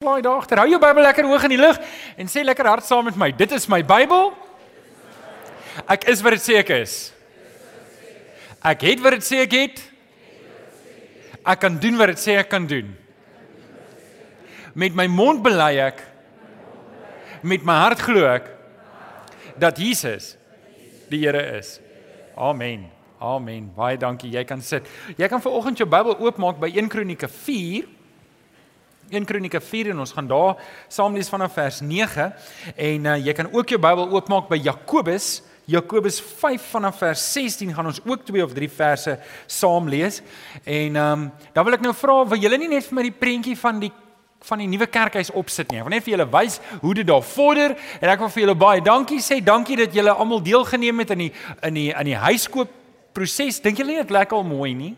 Laai daar agter. Hou jou Bybel lekker hoog in die lug en sê lekker hard saam met my. Dit is my Bybel. Ek is wat dit sê ek is. Ek het wat dit sê ek het. Ek kan doen wat dit sê ek kan doen. Met my mond bely ek met my hart glo ek dat Jesus die Here is. Amen. Amen. Baie dankie. Jy kan sit. Jy kan ver oggend jou Bybel oopmaak by 1 Kronieke 4 1 Kronieke 4 en ons gaan daar saam lees vanaf vers 9 en uh, jy kan ook jou Bybel oopmaak by Jakobus Jakobus 5 vanaf vers 16 gaan ons ook twee of drie verse saam lees. En ehm um, dan wil ek nou vra, wil julle nie net vir my die prentjie van die van die nuwe kerkhuis opsit nie. Ek wil net vir julle wys hoe dit daar vorder en ek wil vir julle baie dankie sê. Dankie dat julle almal deelgeneem het in die in die in die huiskoop proses. Dink julle nie dit lyk al mooi nie?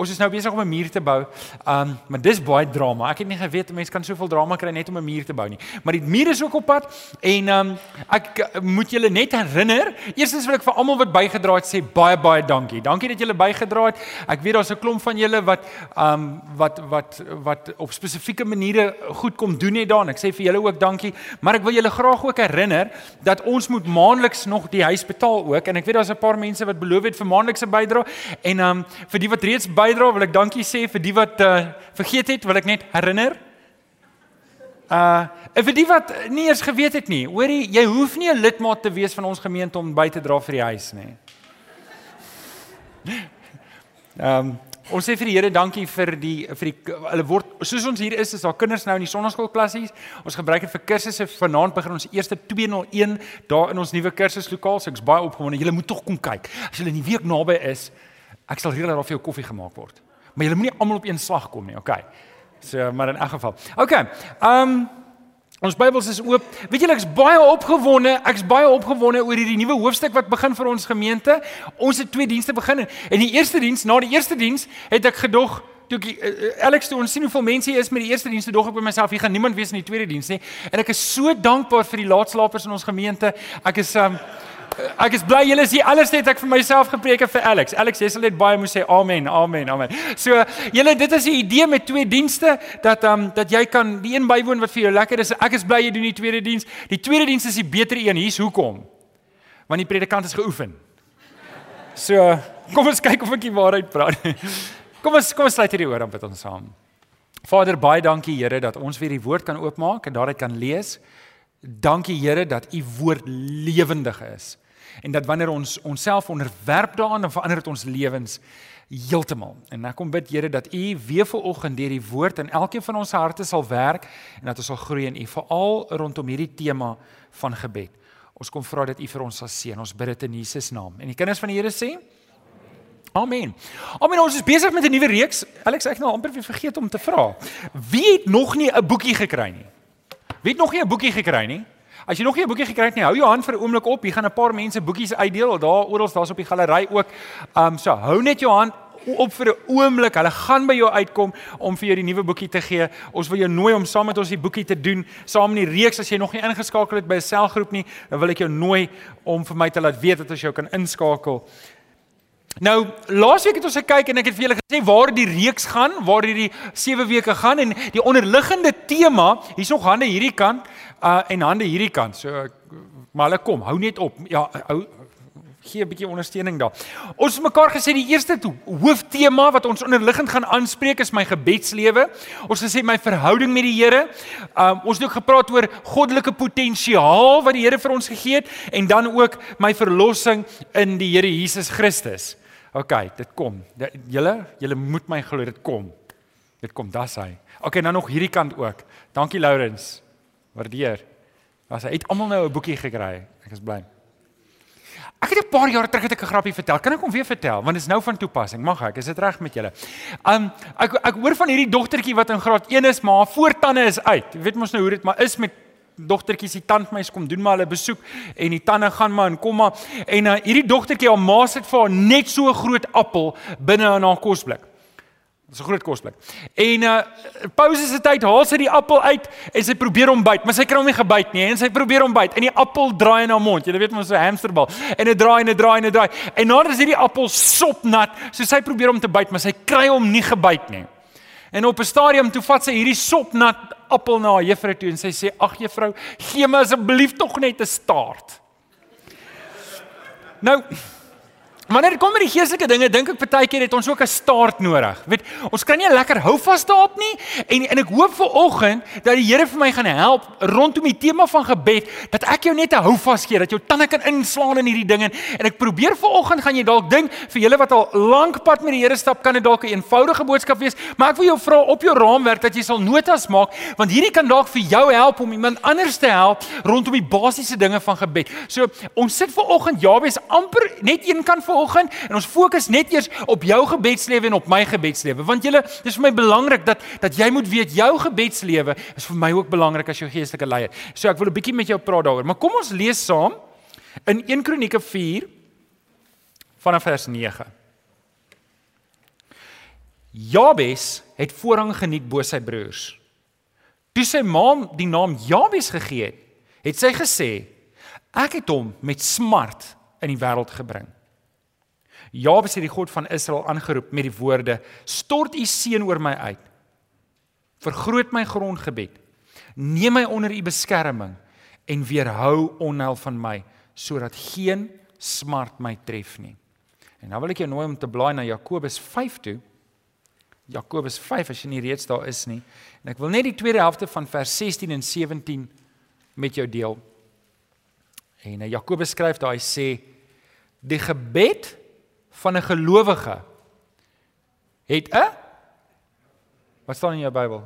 Ons is nou besig om 'n muur te bou. Um maar dis baie drama. Ek het nie geweet mense kan soveel drama kry net om 'n muur te bou nie. Maar die muur is ook op pad en um ek moet julle net herinner. Eerstens wil ek vir almal wat bygedra het sê baie baie dankie. Dankie dat julle bygedra het. Ek weet daar's 'n klomp van julle wat um wat wat wat op spesifieke maniere goed kom doen het daar. Ek sê vir julle ook dankie, maar ek wil julle graag ook herinner dat ons moet maandeliks nog die huis betaal ook en ek weet daar's 'n paar mense wat beloof het vir maandelikse bydrae en um vir die wat reeds bydra, wil ek dankie sê vir die wat uh, vergeet het, wil ek net herinner. Uh, en vir die wat nie eers geweet het nie, hoorie, jy hoef nie 'n lidmaat te wees van ons gemeente om by te dra vir die huis nie. Ehm um, ons sê vir die Here dankie vir die vir die hulle word soos ons hier is is daar kinders nou in die sonnaskoolklassies. Ons gebruik dit vir kursusse. Vanaand begin ons eerste 201 daar in ons nuwe kursuslokaal. So ek's baie opgewonde. Julle moet tog kom kyk. As julle in die week naby is, Ek sal dat daar vir jou koffie gemaak word. Maar jy moenie almal op een slag kom nie, okay? So, maar in elk geval. Okay. Ehm um, ons Bybels is oop. Weet julle ek's baie opgewonde. Ek's baie opgewonde oor hierdie nuwe hoofstuk wat begin vir ons gemeente. Ons het twee dienste begin en die eerste diens, na die eerste diens, het ek gedog toe ek uh, Alex toe ons sien hoeveel mense hier is met die eerste diens, toe dog ek by myself, hier gaan niemand wees in die tweede diens nie. En ek is so dankbaar vir die laatslapers in ons gemeente. Ek is um, ek is bly julle is hier alles net ek vir myself gepreek het vir Alex. Alex, jy sal net baie moet sê amen, amen, amen. So, julle dit is die idee met twee dienste dat ehm um, dat jy kan die een bywoon wat vir jou lekker is. Ek is bly jy doen die tweede diens. Die tweede diens is die beter een. Hier's hoekom. Want die predikant is geoefen. So, kom ons kyk of ek die waarheid praat. Kom ons kom ons sluit hierdie oor dan met ons saam. Vader, baie dankie Here dat ons weer die woord kan oopmaak en daaruit kan lees. Dankie Here dat u woord lewendig is en dat wanneer ons onsself onderwerp daaraan dan verander dit ons lewens heeltemal. En ek kom bid Here dat U weer vanoggend deur die woord in elkeen van ons harte sal werk en dat ons sal groei in U veral rondom hierdie tema van gebed. Ons kom vra dat U vir ons sal seën. Ons bid dit in Jesus naam. En die kinders van die Here sê Amen. Amen. Ons is besig met 'n nuwe reeks. Alex, ek het nou amper vergeet om te vra. Wie het nog nie 'n boekie gekry nie? Wie het nog nie 'n boekie gekry nie? As jy nog nie 'n boekie gekry het nie, hou jou hand vir 'n oomblik op. Hier gaan 'n paar mense boekies uitdeel. Daar oral daar's op die galery ook. Um so hou net jou hand op vir 'n oomblik. Hulle gaan by jou uitkom om vir jou die nuwe boekie te gee. Ons wil jou nooi om saam met ons die boekie te doen, saam in die reeks as jy nog nie ingeskakel het by 'n selgroep nie, dan wil ek jou nooi om vir my te laat weet dat ons jou kan inskakel. Nou, laasweek het ons gekyk en ek het vir julle gesê waar die reeks gaan, waar hierdie 7 weke gaan en die onderliggende tema, hier's nog hande hierdie kant, uh en hande hierdie kant. So maar hulle kom, hou net op. Ja, hou gee 'n bietjie ondersteuning daar. Ons het mekaar gesê die eerste hooftema wat ons onderliggend gaan aanspreek is my gebedslewe. Ons gesê my verhouding met die Here. Um ons het ook gepraat oor goddelike potensiaal wat die Here vir ons gegee het en dan ook my verlossing in die Here Jesus Christus. OK, dit kom. Julle, julle moet my glo, dit kom. Dit kom, dis hy. OK, nou nog hierdie kant ook. Dankie Lourens. Waardeer. Was hy het almal nou 'n boekie gekry. Ek is bly. Ek het 'n paar jaar terug het ek 'n grappie vertel. Kan ek hom weer vertel want dit is nou van toepassing. Mag ek? Is dit reg met julle? Um ek ek hoor van hierdie dogtertjie wat in graad 1 is, maar haar voortande is uit. Jy weet mos nou hoe dit maar is met dogtertjies, die tandmeis kom doen maar hulle besoek en die tande gaan maar en kom maar en uh, hierdie dogtertjie haar ma sit vir haar net so 'n groot appel binne in haar kosblik. Dis 'n groot kosblik. En uh pouse se tyd haal sy die appel uit en sy probeer hom byt, maar sy kry hom nie gebyt nie en sy probeer hom byt en die appel draai in haar mond. Jy weet mos so 'n hamsterbal. En dit draai en dit draai en dit draai. En nadat is hierdie appel sopnat, so sy probeer hom te byt, maar sy kry hom nie gebyt nie. En op 'n stadium toe vat sy hierdie sopnat appel na juffrou toe en sy sê: "Ag juffrou, gee my asseblief tog net 'n staart." Nou Wanneer kom by die geestelike dinge, dink ek partykeer het ons ook 'n staart nodig. Weet, ons kan nie lekker hou vas daarop nie en en ek hoop vir oggend dat die Here vir my gaan help rondom die tema van gebed dat ek jou net 'n hou vas gee, dat jou tande kan inslaan in hierdie dinge en ek probeer vir oggend gaan jy dalk dink vir julle wat al lank pad met die Here stap, kan dit dalk 'n eenvoudige boodskap wees, maar ek wil jou vra op jou raamwerk dat jy sal notas maak want hierdie kan dalk vir jou help om iemand anders te help rondom die basiese dinge van gebed. So ons sit vir oggend Jabes amper net een kan vir vanoggend en ons fokus net eers op jou gebedslewe en op my gebedslewe want julle dis vir my belangrik dat dat jy moet weet jou gebedslewe is vir my ook belangrik as jou geestelike leier. So ek wil 'n bietjie met jou praat daaroor. Maar kom ons lees saam in 1 Kronieke 4 vanaf vers 9. Jabes het voorrang geniet bo sy broers. Toe sy ma die naam Jabes gegee het, het sy gesê: Ek het hom met smart in die wêreld gebring. Jabes het die God van Israel aangeroep met die woorde: "Stort u seën oor my uit. Vergroot my grondgebed. Neem my onder u beskerming en weerhou onheil van my sodat geen smart my tref nie." En nou wil ek jou nooi om te blaai na Jakobus 5 toe. Jakobus 5 as jy nie reeds daar is nie. En ek wil net die tweede helfte van vers 16 en 17 met jou deel. En eh, Jakobus skryf daar hy sê die gebed van 'n gelowige het 'n Wat staan in jou Bybel?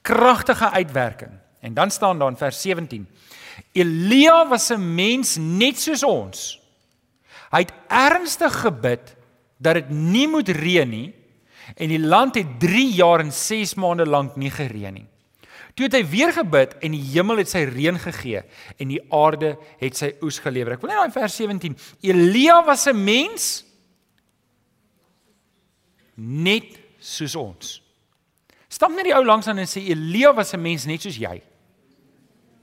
Kragtige uitwerking. En dan staan daar in vers 17: Elia was 'n mens net soos ons. Hy het ernstig gebid dat dit nie moet reën nie en die land het 3 jaar en 6 maande lank nie gereën nie. Toe het hy weer gebid en die hemel het sy reën gegee en die aarde het sy oes gelewer. Ek wil net daai vers 17. Elia was 'n mens net soos ons. Stap net die ou langs aan en sê Elia was 'n mens net soos jy.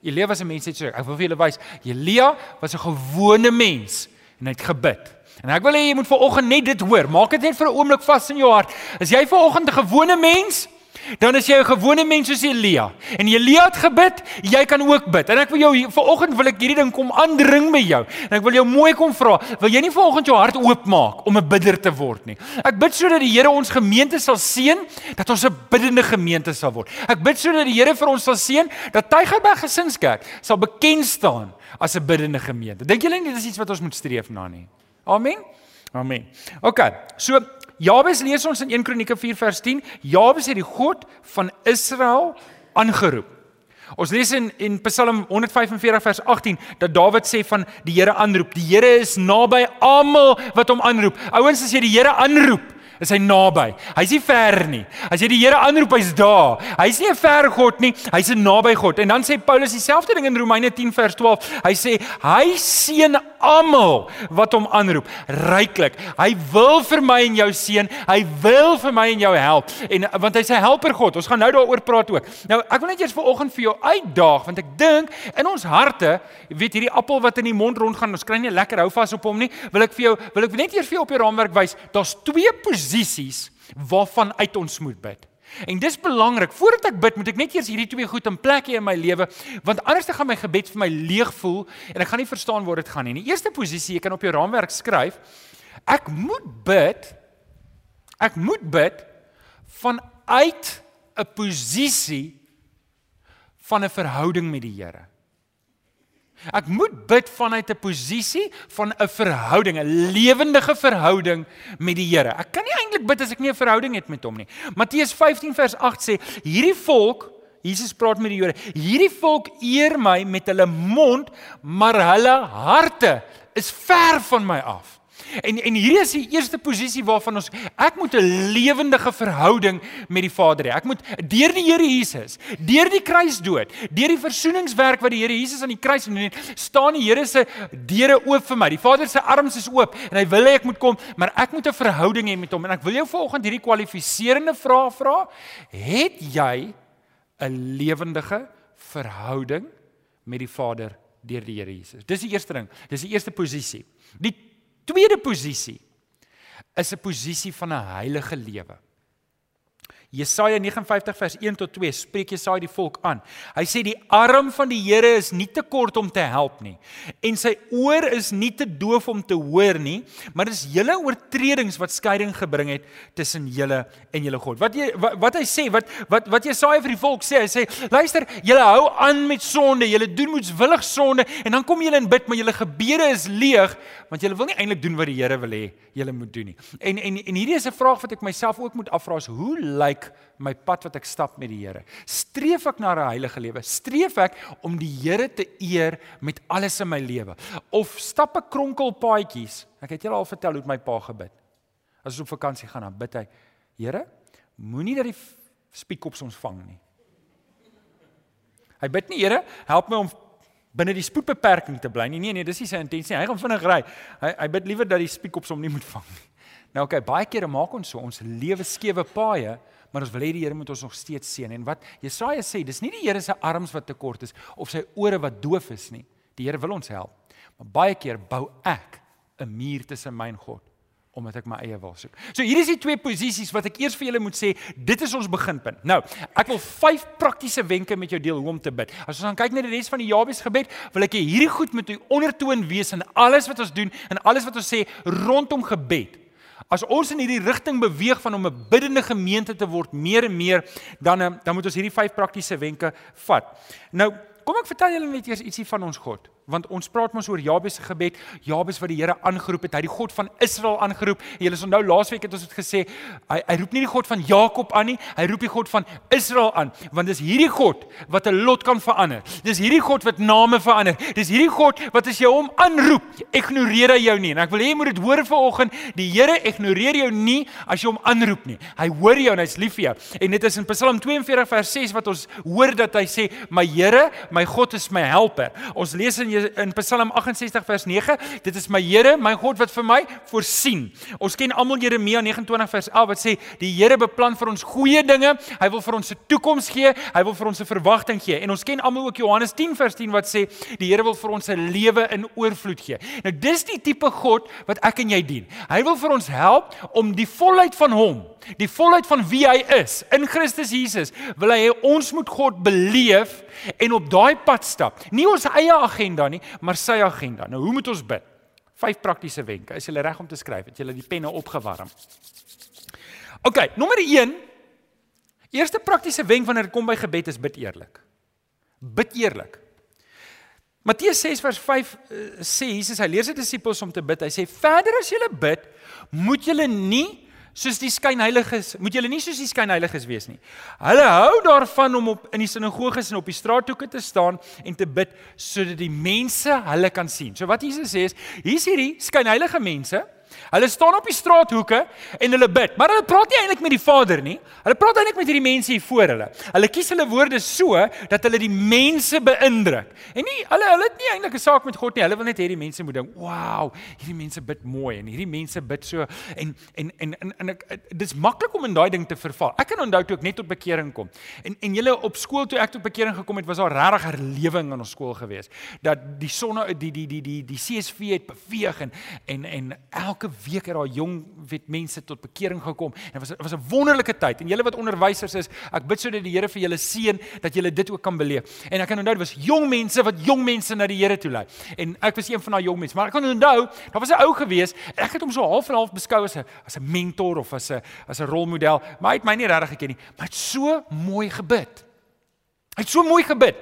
Elia was 'n mens net soos ek. Ek wil vir julle wys, Elia was 'n gewone mens en hy het gebid. En ek wil hê jy moet vanoggend net dit hoor. Maak dit net vir 'n oomblik vas in jou hart. Is jy vanoggend 'n gewone mens? Dan is jy 'n gewone mens soos Elia. En Elia het gebid, jy kan ook bid. En ek wil jou vanoggend wil ek hierdie ding kom aandring by jou. En ek wil jou mooi kom vra, wil jy nie vanoggend jou hart oopmaak om 'n bidder te word nie? Ek bid sodat die Here ons gemeente sal seën dat ons 'n biddende gemeente sal word. Ek bid sodat die Here vir ons sal seën dat Tygerberg Gesinskerk sal bekend staan as 'n biddende gemeente. Dink julle nie dit is iets wat ons moet streef na nie? Amen. Amen. OK. So Jabes lees ons in 1 Kronieke 4 vers 10, Jabes het die God van Israel aangeroep. Ons lees in in Psalm 145 vers 18 dat Dawid sê van die Here aanroep. Die Here is naby almal wat hom aanroep. Ouens as jy die Here aanroep, is hy naby. Hy's nie ver nie. As jy die Here aanroep, hy's daar. Hy's nie 'n ver God nie, hy's 'n naby God. En dan sê Paulus dieselfde ding in Romeine 10 vers 12. Hy sê hy seën almal wat hom aanroep ryklik. Hy wil vir my en jou seën. Hy wil vir my en jou help. En want hy's 'n helper God. Ons gaan nou daaroor praat ook. Nou, ek wil net eers vanoggend vir jou uitdaag want ek dink in ons harte, weet hierdie appel wat in die mond rondgaan, ons kry nie lekker hou vas op hom nie. Wil ek vir jou wil ek net eers vir jou op die raamwerk wys. Daar's twee posisies waarvan uit ons moet bid. En dis belangrik. Voordat ek bid, moet ek net eers hierdie twee goed in plek hê in my lewe, want anders dan gaan my gebed vir my leeg voel en ek gaan nie verstaan waar dit gaan nie. Die eerste posisie, jy kan op jou raamwerk skryf, ek moet bid. Ek moet bid vanuit 'n posisie van 'n verhouding met die Here. Ek moet bid vanuit 'n posisie van 'n verhouding, 'n lewendige verhouding met die Here. Ek kan nie eintlik bid as ek nie 'n verhouding het met hom nie. Matteus 15 vers 8 sê: "Hierdie volk, Jesus praat met die Jode, hierdie volk eer my met hulle mond, maar hulle harte is ver van my af." En en hier is die eerste posisie waarvan ons ek moet 'n lewendige verhouding met die Vader hê. Ek moet deur die Here Jesus, deur die kruisdood, deur die versoeningswerk wat die Here Jesus aan die kruis gedoen het, staan die Here se deure oop vir my. Die Vader se arms is oop en hy wil hê ek moet kom, maar ek moet 'n verhouding hê met hom. En ek wil jou vanoggend hierdie kwalifiserende vraag vra. Het jy 'n lewendige verhouding met die Vader deur die Here Jesus? Dis die eerste ding. Dis die eerste posisie. Die tweede posisie is 'n posisie van 'n heilige lewe. Jesaja 59 vers 1 tot 2 spreek Jesaja die volk aan. Hy sê die arm van die Here is nie te kort om te help nie en sy oor is nie te doof om te hoor nie, maar dis julle oortredings wat skeiding gebring het tussen julle en julle God. Wat jy wat, wat hy sê, wat wat wat Jesaja vir die volk sê, hy sê luister, julle hou aan met sonde, julle doen moetswillig sonde en dan kom julle in bid, maar julle gebede is leeg want julle wil nie eintlik doen wat die Here wil hê julle moet doen nie. En en en hierdie is 'n vraag wat ek myself ook moet afvra, is hoe lyk my pad wat ek stap met die Here? Streef ek na 'n heilige lewe? Streef ek om die Here te eer met alles in my lewe? Of stap ek kronkelpaadjies? Ek het julle al vertel hoe my pa gebid. As ons op vakansie gaan, dan bid hy: Here, moenie dat die spiekops ons vang nie. Hy bid nie, Here, help my om binne die spoedbeperking te bly nie. Nee nee, dis nie sy intensie nie. Hy gaan vinnig ry. Hy hy bid liewer dat die spiekops hom nie moet vang nie. Nou oké, okay, baie kere maak ons so ons lewe skewe paaie, maar ons wil hê die Here moet ons nog steeds seën. En wat Jesaja sê, dis nie die Here se arms wat te kort is of sy ore wat doof is nie. Die Here wil ons help. Maar baie keer bou ek 'n muur tussen my en God omdat ek my eie wil soek. So hier is die twee posisies wat ek eers vir julle moet sê, dit is ons beginpunt. Nou, ek wil vyf praktiese wenke met jou deel hoe om te bid. As ons dan kyk na die res van die Jabes gebed, wil ek hê hierdie goed moet 'n ondertoon wees in alles wat ons doen en alles wat ons sê rondom gebed. As ons in hierdie rigting beweeg van om 'n biddende gemeente te word meer en meer, dan dan moet ons hierdie vyf praktiese wenke vat. Nou, kom ek vertel julle net eers ietsie van ons God want ons praat mos oor Jabes se gebed, Jabes wat die Here aangeroep het, hy die God van Israel aangeroep. Julle onthou laasweek het ons dit gesê, hy hy roep nie die God van Jakob aan nie, hy roep die God van Israel aan, want dis hierdie God wat 'n lot kan verander. Dis hierdie God wat name verander. Dis hierdie God wat as jy hom aanroep, ignoreer hy jou nie. En ek wil hê jy moet dit hoor vanoggend, die Here ignoreer jou nie as jy hom aanroep nie. Hy hoor jou en hy's lief vir jou. En dit is in Psalm 42 vers 6 wat ons hoor dat hy sê, "My Here, my God is my helper." Ons lees in in Psalm 68 vers 9, dit is my Here, my God wat vir my voorsien. Ons ken almal Jeremia 29 vers 11 wat sê die Here beplan vir ons goeie dinge, hy wil vir ons 'n toekoms gee, hy wil vir ons 'n verwagting gee. En ons ken almal ook Johannes 10 vers 10 wat sê die Here wil vir ons 'n lewe in oorvloed gee. Nou dis die tipe God wat ek en jy dien. Hy wil vir ons help om die volheid van hom die volheid van wie hy is in Christus Jesus wil hy ons moet God beleef en op daai pad stap. Nie ons eie agenda nie, maar sy agenda. Nou hoe moet ons bid? Vyf praktiese wenke. Is jy reg om te skryf? Het jy die penne opgewarm? OK, nommer 1. Eerste praktiese wenk wanneer dit kom by gebed is bid eerlik. Bid eerlik. Matteus 6 vers 5 uh, eh, sê Jesus hy leer sy disippels om te bid. Hy sê verder as julle bid, moet julle nie soos die skynheiliges, moet julle nie soos die skynheiliges wees nie. Hulle hou daarvan om op in die sinagoges en op die straathoeke te staan en te bid sodat die mense hulle kan sien. So wat Jesus sê is, hier's hierdie skynheilige mense Hulle staan op die straathoeke en hulle bid, maar hulle praat nie eintlik met die Vader nie. Hulle praat eintlik met hierdie mense hier voor hulle. Hulle kies hulle woorde so dat hulle die mense beïndruk. En nie hulle hulle het nie eintlik 'n saak met God nie. Hulle wil net hê die mense moet dink, "Wow, hierdie mense bid mooi en hierdie mense bid so en en en en, en ek dis maklik om in daai ding te verval. Ek kan onthou toe ek net tot bekering kom. En en julle op skool toe ek tot bekering gekom het, was daar regtig herlewing in ons skool gewees. Dat die sonne die die die die die CSV het beweeg en en en elke week het daar jong weet mense tot bekering gekom. En dit was was 'n wonderlike tyd. En julle wat onderwysers is, ek bid sodat die Here vir julle seën dat julle dit ook kan beleef. En ek kan onthou dit was jong mense wat jong mense na die Here toe lei. En ek was een van daai jong mense, maar ek kan onthou, daar was 'n ou gewees. Ek het hom so half en half beskou as 'n as 'n mentor of as 'n as 'n rolmodel, maar hy het my nie regtig geken nie. Maar hy het so mooi gebid. Hy het so mooi gebid.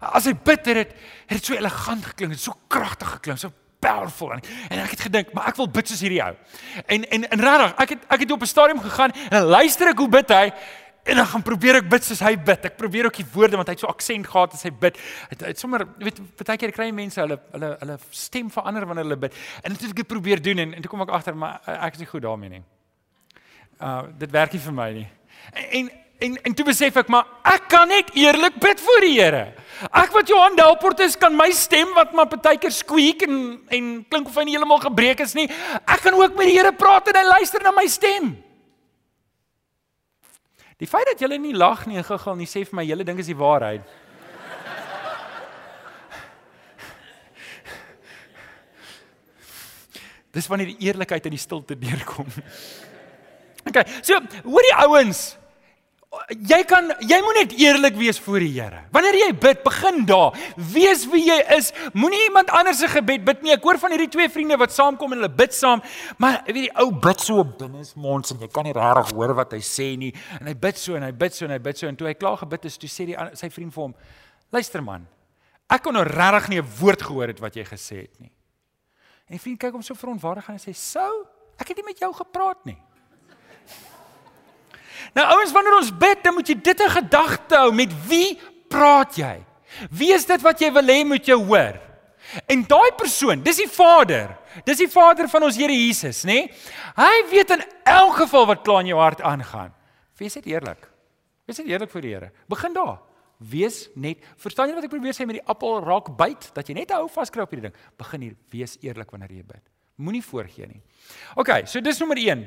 As hy bid het, het dit so elegant geklink, het so kragtig geklink, so powerful en, en ek het gedink maar ek wil bid soos hierdie ou. En en en regtig, ek het ek het op 'n stadium gegaan en luister ek hoe bid hy en dan gaan probeer ek bid soos hy bid. Ek probeer ook die woorde want hy het so aksent gehad as hy bid. Hy het, het sommer weet baie keer kry mense hulle hulle hulle stem verander wanneer hulle bid. En dit het ek probeer doen en, en toe kom ek agter maar ek is nie goed daarmee nie. Uh dit werk nie vir my nie. En, en En en toe besef ek maar ek kan net eerlik bid voor die Here. Ek wat Johan Delport is kan my stem wat maar partykeer squeak en en klink of hy nie heeltemal gebreek is nie. Ek kan ook met die Here praat en hy luister na my stem. Die feit dat julle nie lag nie en giggel nie sê vir my julle dink is die waarheid. Dis wanneer die eerlikheid in die stilte deurkom. Okay, so hoor die ouens jy kan jy moet net eerlik wees voor die Here. Wanneer jy bid, begin daar. Wees wie jy is. Moenie iemand anders se gebed bid nie. Ek hoor van hierdie twee vriende wat saamkom en hulle bid saam, maar weet die ou bid so binnesmonds en jy kan nie regtig hoor wat hy sê nie. En hy bid so en hy bid so en hy bid so en toe hy klaar gebid het, toe sê die sy vriend vir hom: "Luister man, ek kon nou regtig nie 'n woord gehoor het wat jy gesê het nie." En die vriend kyk hom so verontwaardig en hy sê: "Sou, ek het nie met jou gepraat nie." Nou ouens, wanneer ons bid, dan moet jy dit in gedagte hou. Met wie praat jy? Wie is dit wat jy wil hê moet jou hoor? En daai persoon, dis die Vader. Dis die Vader van ons Here Jesus, nê? Nee? Hy weet in elk geval wat klaar in jou hart aangaan. Wees net eerlik. Wees net eerlik voor die Here. Begin daar. Wees net. Verstaan jy wat ek probeer sê met die appel raak byt dat jy net hou vaskry op hierdie ding. Begin hier. Wees eerlik wanneer jy bid. Moenie voorgee nie. OK, so dis nommer 1.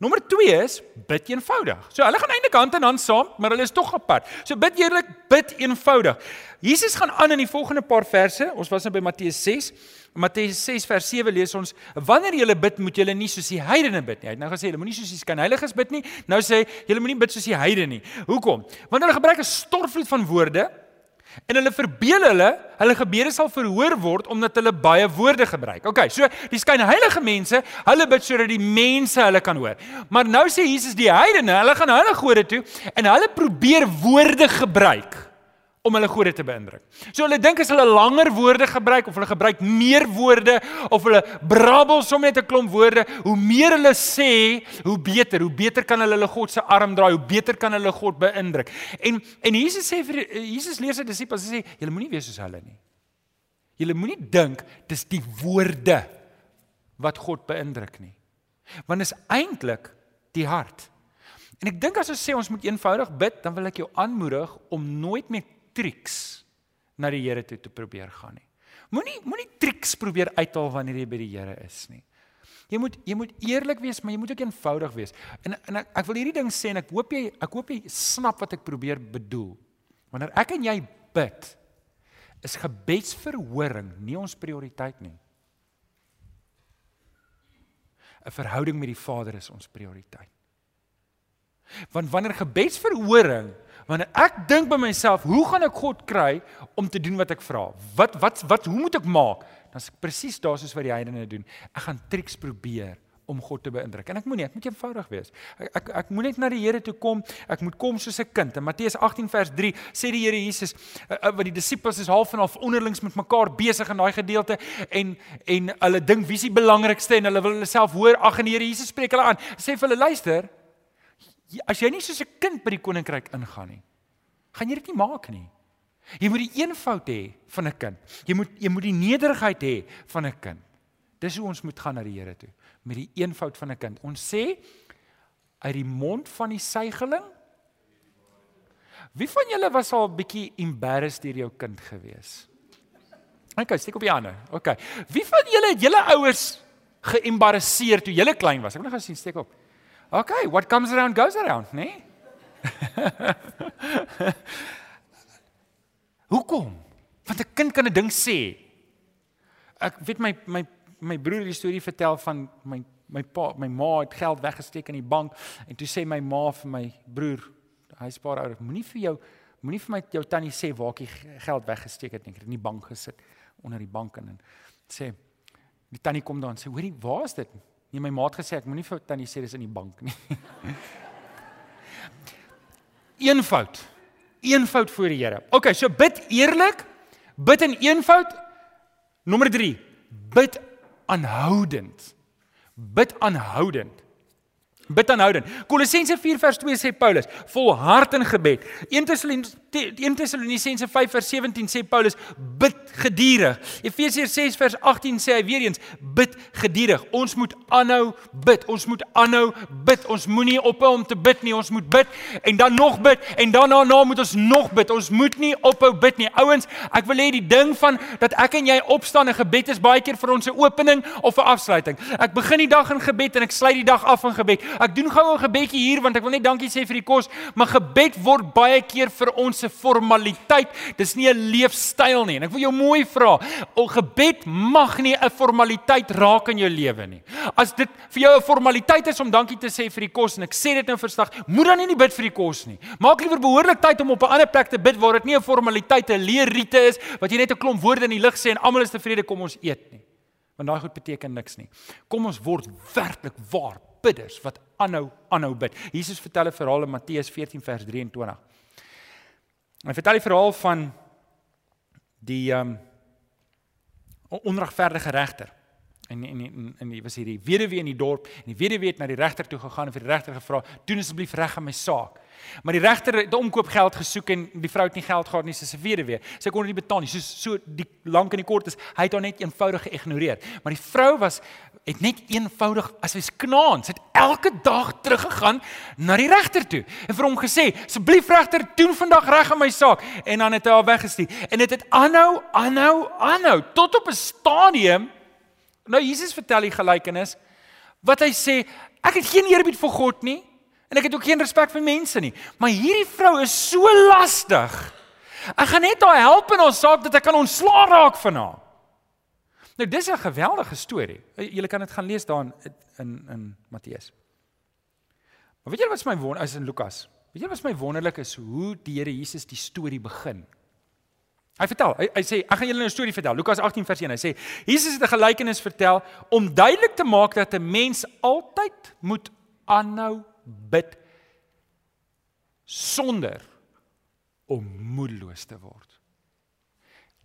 Nommer 2 is bid eenvoudig. So hulle gaan eintlik hand in hand saam, maar hulle is tog apart. So bid eerlik, bid eenvoudig. Jesus gaan aan in die volgende paar verse. Ons was nou by Matteus 6. Matteus 6 vers 7 lees ons: "Wanneer julle bid, moet julle nie soos die heidene bid nie." Hy het nou gesê hulle moenie soos die skynheiliges bid nie. Nou sê hy julle moenie bid soos die heidene nie. Hoekom? Want hulle gebruik 'n stortvloed van woorde En hulle verbeel hulle, hulle gebede sal verhoor word omdat hulle baie woorde gebruik. OK, so die skyn heilige mense, hulle bid sodat die mense hulle kan hoor. Maar nou sê Jesus die heidene, hulle gaan hulle gode toe en hulle probeer woorde gebruik om hulle gode te beïndruk. So hulle dink as hulle langer woorde gebruik of hulle gebruik meer woorde of hulle brabbel sommer net 'n klomp woorde, hoe meer hulle sê, hoe beter, hoe beter kan hulle hulle God se arm draai, hoe beter kan hulle God beïndruk. En en Jesus sê vir Jesus leer sy disippels, hy sê julle moenie wees soos hulle nie. Julle moenie dink dis die woorde wat God beïndruk nie. Want is eintlik die hart. En ek dink as ons sê ons moet eenvoudig bid, dan wil ek jou aanmoedig om nooit met triks na die Here toe te probeer gaan nie. Moenie moenie triks probeer uithaal wanneer jy by die Here is nie. Jy moet jy moet eerlik wees, maar jy moet ook eenvoudig wees. En en ek, ek wil hierdie ding sê en ek hoop jy ek hoop jy snap wat ek probeer bedoel. Wanneer ek en jy bid, is gebedsverhoring nie ons prioriteit nie. 'n Verhouding met die Vader is ons prioriteit. Want wanneer gebedsverhoring Wanneer ek dink by myself, hoe gaan ek God kry om te doen wat ek vra? Wat wat wat hoe moet ek maak? Dan is ek presies daar soos wat die heidene doen. Ek gaan triks probeer om God te beïndruk. En ek moenie, ek moet eenvoudig wees. Ek ek, ek moet net na die Here toe kom. Ek moet kom soos 'n kind. In Matteus 18 vers 3 sê die Here Jesus uh, wat die disippels is half en half onderlings met mekaar besig in daai gedeelte en en hulle dink wie is die belangrikste en hulle wil hulle self hoor. Ag en die Here Jesus spreek hulle aan. Sê vir hulle luister, as jy nie soos 'n kind by die koninkryk ingaan nie, gaan jy dit nie maak nie. Jy moet die eenvoud hê van 'n kind. Jy moet jy moet die nederigheid hê van 'n kind. Dis hoe ons moet gaan na die Here toe met die eenvoud van 'n kind. Ons sê uit die mond van die suigeling Wie van julle was al bietjie embarrassed deur jou kind gewees? OK, steek op die hande. OK. Wie van julle het julle ouers geëmbarrasseer toe julle klein was? Ek wil net gou sien steek op. Okay, what comes around goes around, né? Nee? Hoekom? Want 'n kind kan 'n ding sê. Ek weet my my my broer die storie vertel van my my pa, my ma het geld weggesteek in die bank en toe sê my ma vir my broer, hy spaar ouer, moenie vir jou moenie vir my jou tannie sê waar ek geld weggesteek het nie. Ek het in die bank gesit onder die bank en sê die tannie kom daar en sê, "Hoorie, waar is dit?" Nee, my maat gesê ek moenie vir tannie sê dis in die bank nie. eenvoud. Eenvoud voor die Here. OK, so bid eerlik, bid in eenvoud. Nommer 3, bid aanhoudend. Bid aanhoudend. Bid aanhoudend. Kolossense 4 vers 2 sê Paulus, volhard in gebed. 1 Tessalonisense 5 vers 17 sê Paulus, bid gedurig. Efesiërs 6 vers 18 sê hy weer eens, bid gedurig. Ons moet aanhou bid. Ons moet aanhou bid. Ons moenie ophou om te bid nie. Ons moet bid en dan nog bid en daarna moet ons nog bid. Ons moet nie ophou bid nie. Ouens, ek wil hê die ding van dat ek en jy opstaan en gebed is baie keer vir ons 'n opening of 'n afsluiting. Ek begin die dag in gebed en ek sluit die dag af in gebed. Ek doen gou 'n gebedjie hier want ek wil net dankie sê vir die kos, maar gebed word baie keer vir ons se formaliteit, dis nie 'n leefstyl nie. En ek wil jou mooi vra, o gebed mag nie 'n formaliteit raak in jou lewe nie. As dit vir jou 'n formaliteit is om dankie te sê vir die kos en ek sê dit nou verstaan, moet dan nie nie bid vir die kos nie. Maak liewer behoorlik tyd om op 'n ander plek te bid waar dit nie 'n formaliteit, 'n leerrite is wat jy net 'n klomp woorde in die lug sê en almal is tevrede kom ons eet nie. Want daai goed beteken niks nie. Kom ons word werklik waar bidders wat aanhou aanhou bid. Jesus vertel 'n verhaal in Matteus 14 vers 23. Hy vertel die verhaal van die ehm um, onregverdige regter. En en en en die was hierdie weduwee in die dorp en die weduwee het na die regter toe gegaan en vir die regter gevra: "Doen asseblief reg aan my saak." Maar die regter het omkoopgeld gesoek en die vrou het nie geld gehad nie, sy se weduwee. Sy kon dit nie betaal nie. So so die lank en die kort is, hy het haar net eenvoudig geïgnoreer. Maar die vrou was het net eenvoudig as hy's knaans, het elke dag teruggegaan na die regter toe en vir hom gesê: "Asseblief regter, doen vandag reg aan my saak." En dan het hy haar weggestuur. En dit het aanhou, aanhou, aanhou tot op 'n stadium Nou Jesus vertel die gelykenis wat hy sê, ek het geen eerbied vir God nie en ek het ook geen respek vir mense nie, maar hierdie vrou is so lastig. Ek gaan net haar help in ons saak dat ek kan ontslaa raak van haar. Nou dis 'n geweldige storie. Julle kan dit gaan lees daar in in, in Matteus. Maar weet julle wat my wonder is in Lukas? Weet julle wat my wonderlik is hoe die Here Jesus die storie begin? Hy vertel, hy, hy sê ek gaan julle 'n storie vertel. Lukas 18 vers 1. Hy sê Jesus het 'n gelykenis vertel om duidelik te maak dat 'n mens altyd moet aanhou bid sonder om moedeloos te word.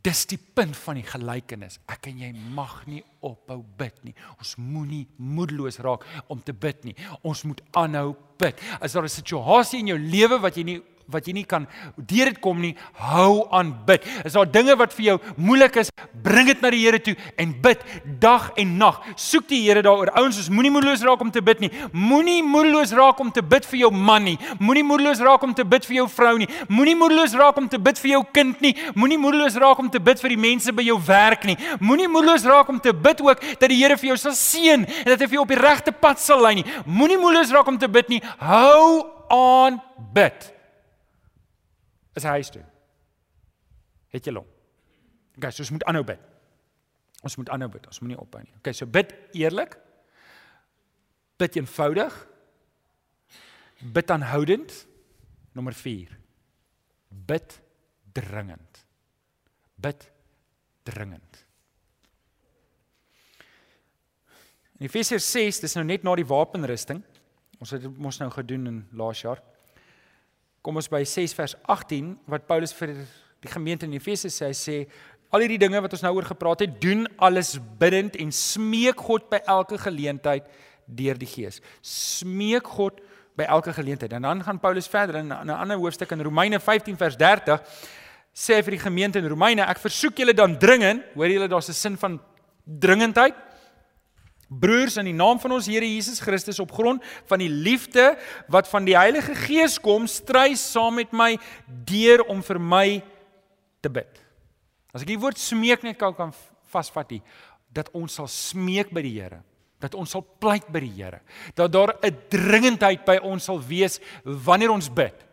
Dis die punt van die gelykenis. Ek en jy mag nie ophou bid nie. Ons moenie moedeloos raak om te bid nie. Ons moet aanhou bid. As daar 'n situasie in jou lewe wat jy nie wat jy nie kan deur dit kom nie, hou aan bid. Is daar dinge wat vir jou moeilik is, bring dit na die Here toe en bid dag en nag. Soek die Here daaroor. Ouens, ons moenie moedeloos raak om te bid nie. Moenie moedeloos raak om te bid vir jou man nie. Moenie moedeloos raak om te bid vir jou vrou nie. Moenie moedeloos raak om te bid vir jou kind nie. Moenie moedeloos raak om te bid vir die mense by jou werk nie. Moenie moedeloos raak om te bid ook dat die Here vir jou sal seën en dat hy vir jou op die regte pad sal lei nie. Moenie moedeloos raak om te bid nie. Hou aan bid is huis toe. Het jy hom? Okay, so ons moet aanhou bid. Ons moet aanhou bid. Ons moenie ophou nie. Okay, so bid eerlik. Bid eenvoudig. Bid aanhoudend. Nommer 4. Bid dringend. Bid dringend. In Efesiërs 6, dis nou net na die wapenrusting. Ons het mos nou gedoen in laas jaar kom ons by 6 vers 18 wat Paulus vir die gemeente in Efese sê, hy sê al hierdie dinge wat ons nou oor gepraat het, doen alles bidtend en smeek God by elke geleentheid deur die Gees. Smeek God by elke geleentheid. En dan gaan Paulus verder in 'n ander hoofstuk in Romeine 15 vers 30 sê vir die gemeente in Romeine, ek versoek julle dan dringend, hoor julle daar's 'n sin van dringendheid Broers in die naam van ons Here Jesus Christus op grond van die liefde wat van die Heilige Gees kom, stry saam met my deur om vir my te bid. As ek die woord smeek net kan kan vasvat hier, dat ons sal smeek by die Here, dat ons sal pleit by die Here, dat daar 'n dringendheid by ons sal wees wanneer ons bid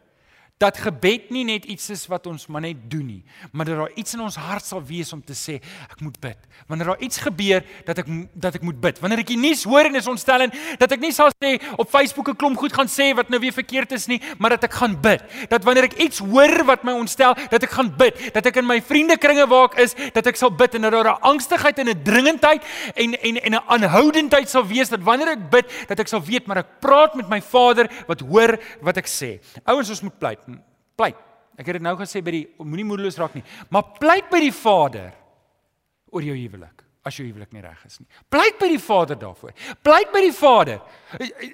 dat gebed nie net iets is wat ons maar net doen nie, maar dat daar iets in ons hart sal wees om te sê ek moet bid. Wanneer daar iets gebeur dat ek dat ek moet bid. Wanneer ek die nuus hoor en is ontstellend, dat ek nie sal sê op Facebook 'n klomp goed gaan sê wat nou weer verkeerd is nie, maar dat ek gaan bid. Dat wanneer ek iets hoor wat my ontstel, dat ek gaan bid. Dat ek in my vriendekringe waar ek is, dat ek sal bid en dat daar 'n angstigheid en 'n dringendheid en en en 'n aanhoudendheid sal wees dat wanneer ek bid, dat ek sal weet maar ek praat met my Vader wat hoor wat ek sê. Ouens, ons moet pleit pleit. Ek het dit nou gesê by die moenie moedeloos raak nie, maar pleit by die Vader oor jou huwelik as jou huwelik nie reg is nie. Pleit by die Vader daarvoor. Pleit by die Vader.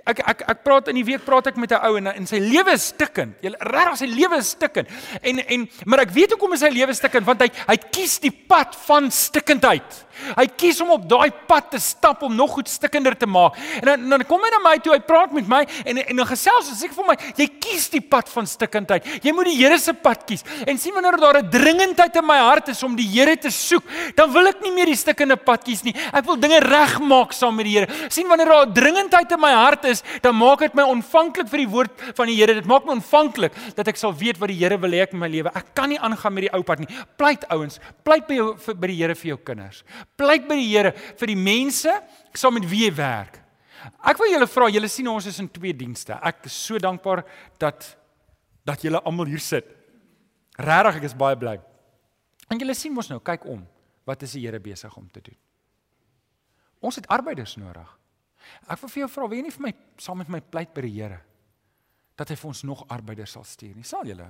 Ek ek ek praat in die week praat ek met 'n ou en en sy lewe is stikkend. Jy regtig sy lewe is stikkend. En en maar ek weet hoekom is sy lewe stikkend want hy hy kies die pad van stikkendheid. Hy kies om op daai pad te stap om nog goed stikkender te maak. En dan dan kom hy na my toe, hy praat met my en en dan gesels hy sê vir my, jy kies die pad van stikkendheid. Jy moet die Here se pad kies. En sien wanneer daar 'n dringendheid in my hart is om die Here te soek, dan wil ek nie meer die stikkende pad kies nie. Ek wil dinge regmaak saam met die Here. sien wanneer daar dringendheid in my hart is, dan maak dit my ontvanklik vir die woord van die Here. Dit maak my ontvanklik dat ek sal weet wat die Here wil hê ek in my lewe. Ek kan nie aangaan met die ou pad nie. Pleit ouens, pleit by jou vir, by die Here vir jou kinders. Pleit by die Here vir die mense saam met wie jy werk. Ek wil julle vra, julle sien ons is in twee dienste. Ek is so dankbaar dat dat julle almal hier sit. Regtig, ek is baie bly. En julle sien mos nou, kyk om. Wat is die Here besig om te doen? Ons het arbeiders nodig. Ek wil vir jou vra, wie nie vir my saam met my pleit by die Here dat hy vir ons nog arbeiders sal stuur nie. Sal julle?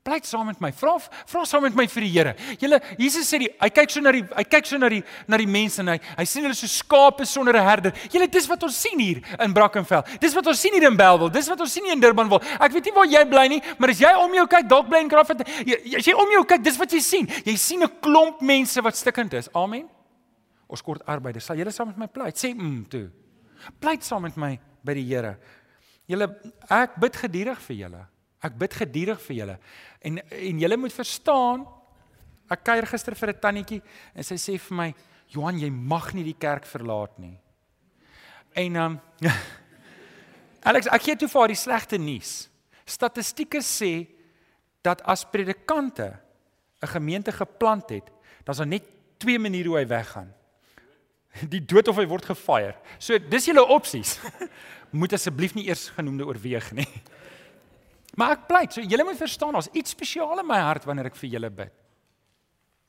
Pleit saam met my. Vra vra saam met my vir die Here. Julle Jesus sê die hy kyk so na die hy kyk so na die na die mense en hy hy sien hulle so skape sonder 'n herder. Julle dis wat ons sien hier in Brackenfell. Dis wat ons sien hier in Bellville. Dis wat ons sien hier in Durbanville. Ek weet nie waar jy bly nie, maar as jy om jou kyk, dalk bly in Crawford. As jy om jou kyk, dis wat jy sien. Jy sien 'n klomp mense wat stikkend is. Amen. Ons kort arbeiders. Sal julle saam met my pleit? Sê mm toe. Pleit saam met my by die Here. Julle ek bid gedurig vir julle. Ek bid gedurig vir julle. En en julle moet verstaan, ek kuier gister vir 'n tannetjie en sy sê vir my, "Johan, jy mag nie die kerk verlaat nie." En um Alex, ek gee toe vir haar die slegte nuus. Statistieke sê dat as predikante 'n gemeente geplant het, dan is daar net twee maniere hoe hy weggaan. Die dood of hy word gefire. So dis julle opsies. Moet asseblief nie eers genoemde oorweeg nie. Maar ek pleit, so julle moet verstaan, daar's iets spesiaal in my hart wanneer ek vir julle bid.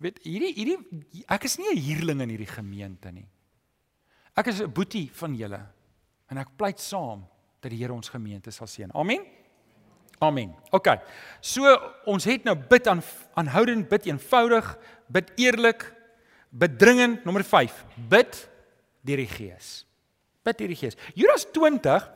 Weet, hierdie hierdie ek is nie 'n huurling in hierdie gemeente nie. Ek is 'n boetie van julle en ek pleit saam dat die Here ons gemeente sal seën. Amen. Amen. OK. So ons het nou bid aan aanhoudend bid eenvoudig, bid eerlik, bid dringend, nommer 5. Bid deur die Gees. Bid deur die Gees. Judas 20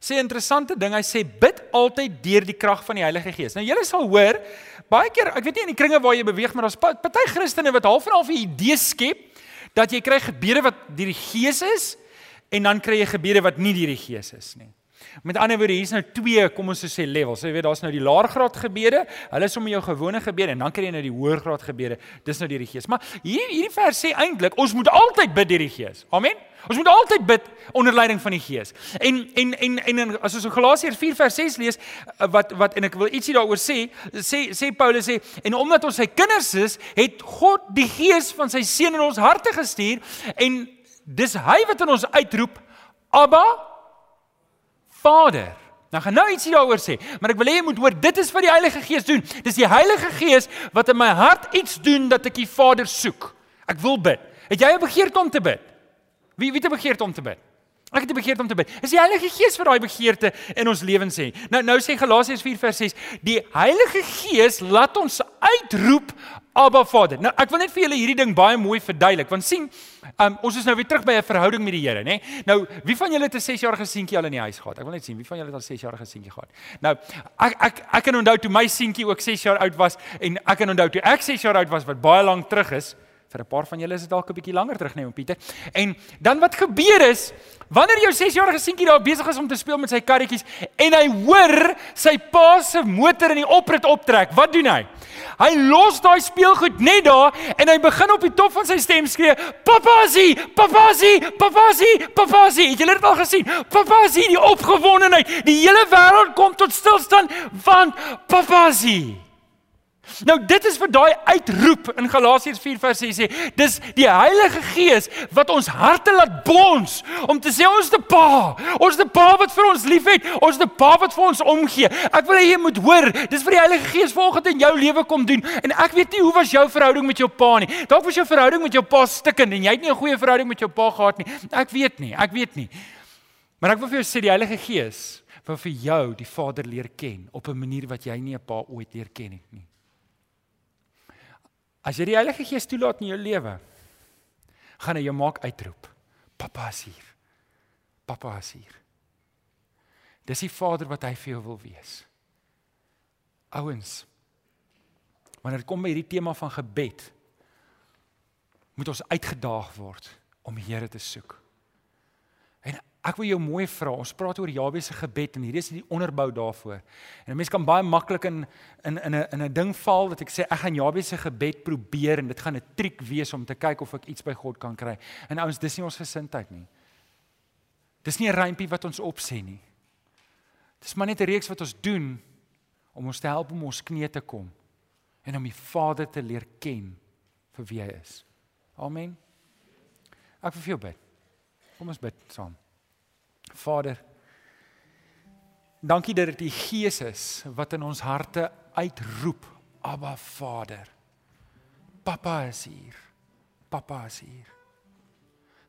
sê 'n interessante ding. Hy sê bid altyd deur die krag van die Heilige Gees. Nou julle sal hoor, baie keer, ek weet nie in die kringe waar jy beweeg, maar daar's party Christene wat half en half 'n idee skep dat jy kry gebede wat deur die Gees is en dan kry jy gebede wat nie deur die Gees is nie. Met ander woorde, hier's nou twee, kom ons sê levels. Jy weet, daar's nou die laer graad gebede. Hulle is om jou gewone gebede en dan kry jy nou die hoër graad gebede. Dis nou deur die Gees. Maar hier hierdie vers sê eintlik ons moet altyd bid deur die Gees. Amen. Ons moet altyd bid onder leiding van die Gees. En en en en as ons in Galasiërs 4 vers 6 lees eh, wat wat en ek wil ietsie daaroor sê, sê sê Paulus sê en omdat ons sy kinders is, het God die Gees van sy seun in ons harte gestuur en dis hy wat in ons uitroep Abba Vader. Nou gaan nou ietsie daaroor sê, maar ek wil hê jy moet hoor, dit is wat die Heilige Gees doen. Dis die Heilige Gees wat in my hart iets doen dat ek die Vader soek. Ek wil bid. Het jy 'n begeerte om te bid? Wie wie 'n begeerte om te bid? Ek het 'n begeerte om te bid. Is die Heilige Gees vir daai begeerte in ons lewens sê. Nou nou sê Galasiërs 4 vers 6, die Heilige Gees laat ons uitroep Abba Vader. Nou ek wil net vir julle hierdie ding baie mooi verduidelik want sien, um, ons is nou weer terug by 'n verhouding met die Here, nê? Nou, wie van julle het 'n 6-jarige seentjie al in die huis gehad? Ek wil net sien wie van julle het al 'n 6-jarige seentjie gehad. Nou, ek ek ek kan onthou toe my seentjie ook 6 jaar oud was en ek kan onthou toe ek 6 jaar oud was wat baie lank terug is vir 'n paar van julle is dit dalk 'n bietjie langer terug neem Pieter. En dan wat gebeur is wanneer jou 6-jarige seentjie daar besig is om te speel met sy karretjies en hy hoor sy pa se motor in die oprit optrek, wat doen hy? Hy los daai speelgoed net daar en hy begin op die top van sy stem skree: "Papasie, papasie, papasie, papasie." Het julle dit al gesien? Papasie, die opgewondenheid. Die hele wêreld kom tot stilstand want papasie. Nou dit is vir daai uitroep in Galasiërs 4:6 sê, dis die Heilige Gees wat ons harte laat bons om te sê ons 'n pa. Ons 'n pa wat vir ons liefhet. Ons 'n pa wat vir ons omgee. Ek wil hê jy moet hoor, dis vir die Heilige Gees volgens in jou lewe kom doen. En ek weet nie hoe was jou verhouding met jou pa nie. Dalk was jou verhouding met jou pa stikkend en jy het nie 'n goeie verhouding met jou pa gehad nie. Ek weet nie, ek weet nie. Maar ek wil vir jou sê die Heilige Gees wil vir jou die Vader leer ken op 'n manier wat jy nie 'n pa ooit leer ken het nie. As jy die Heilige Gees toelaat in jou lewe, gaan hy jou maak uitroep. Pappa is hier. Pappa is hier. Dis die Vader wat hy vir jou wil wees. Ouens, wanneer dit kom by hierdie tema van gebed, moet ons uitgedaag word om die Here te soek. En Ek wil jou mooi vra. Ons praat oor Jabes se gebed en hierdie is die onderbou daarvoor. En 'n mens kan baie maklik in in in 'n in 'n ding val wat ek sê ek gaan Jabes se gebed probeer en dit gaan 'n triek wees om te kyk of ek iets by God kan kry. En ouens, dis nie ons gesindheid nie. Dis nie 'n rympie wat ons opsê nie. Dis maar net 'n reeks wat ons doen om ons te help om ons knie te kom en om die Vader te leer ken vir wie hy is. Amen. Ek wil vir jou bid. Kom ons bid saam. Vader, dankie dat die Gees is wat in ons harte uitroep, Abba Vader. Papa is hier. Papa is hier.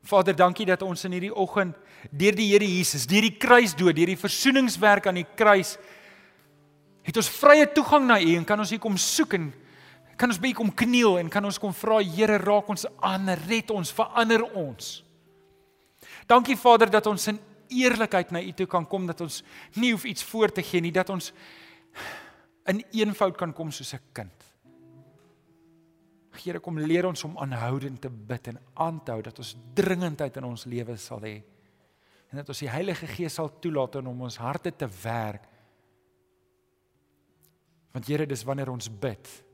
Vader, dankie dat ons in hierdie oggend deur die Here Jesus, deur die kruisdood, deur die versoeningswerk aan die kruis het ons vrye toegang na U en kan ons hier kom soek en kan ons by U kom kniel en kan ons kom vra Here raak ons aan, red ons, verander ons. Dankie Vader dat ons in eerlikheid na U toe kan kom dat ons nie hoef iets voor te gee nie dat ons in eenvoud kan kom soos 'n kind. Here kom leer ons om aanhoudend te bid en aan te hou dat ons dringendheid in ons lewe sal hê en dat ons die Heilige Gees sal toelaat om ons harte te werk. Want Here, dis wanneer ons bid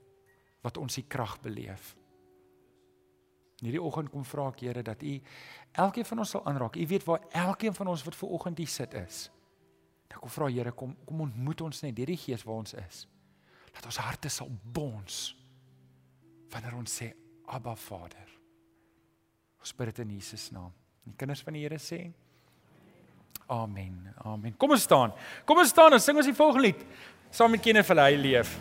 wat ons die krag beleef. Hierdie oggend kom vra ek Here dat U elkeen van ons sal aanraak. U weet waar elkeen van ons wat ver oggend hier sit is. Ek kom vra Here kom kom ontmoet ons net deur die Gees waar ons is. Dat ons harte sal bons wanneer ons sê Abba Vader. Ons bid dit in Jesus naam. Die kinders van die Here sê Amen. Amen. Kom ons staan. Kom ons staan en sing ons die volgende lied saam met Kenneth vir hy leef.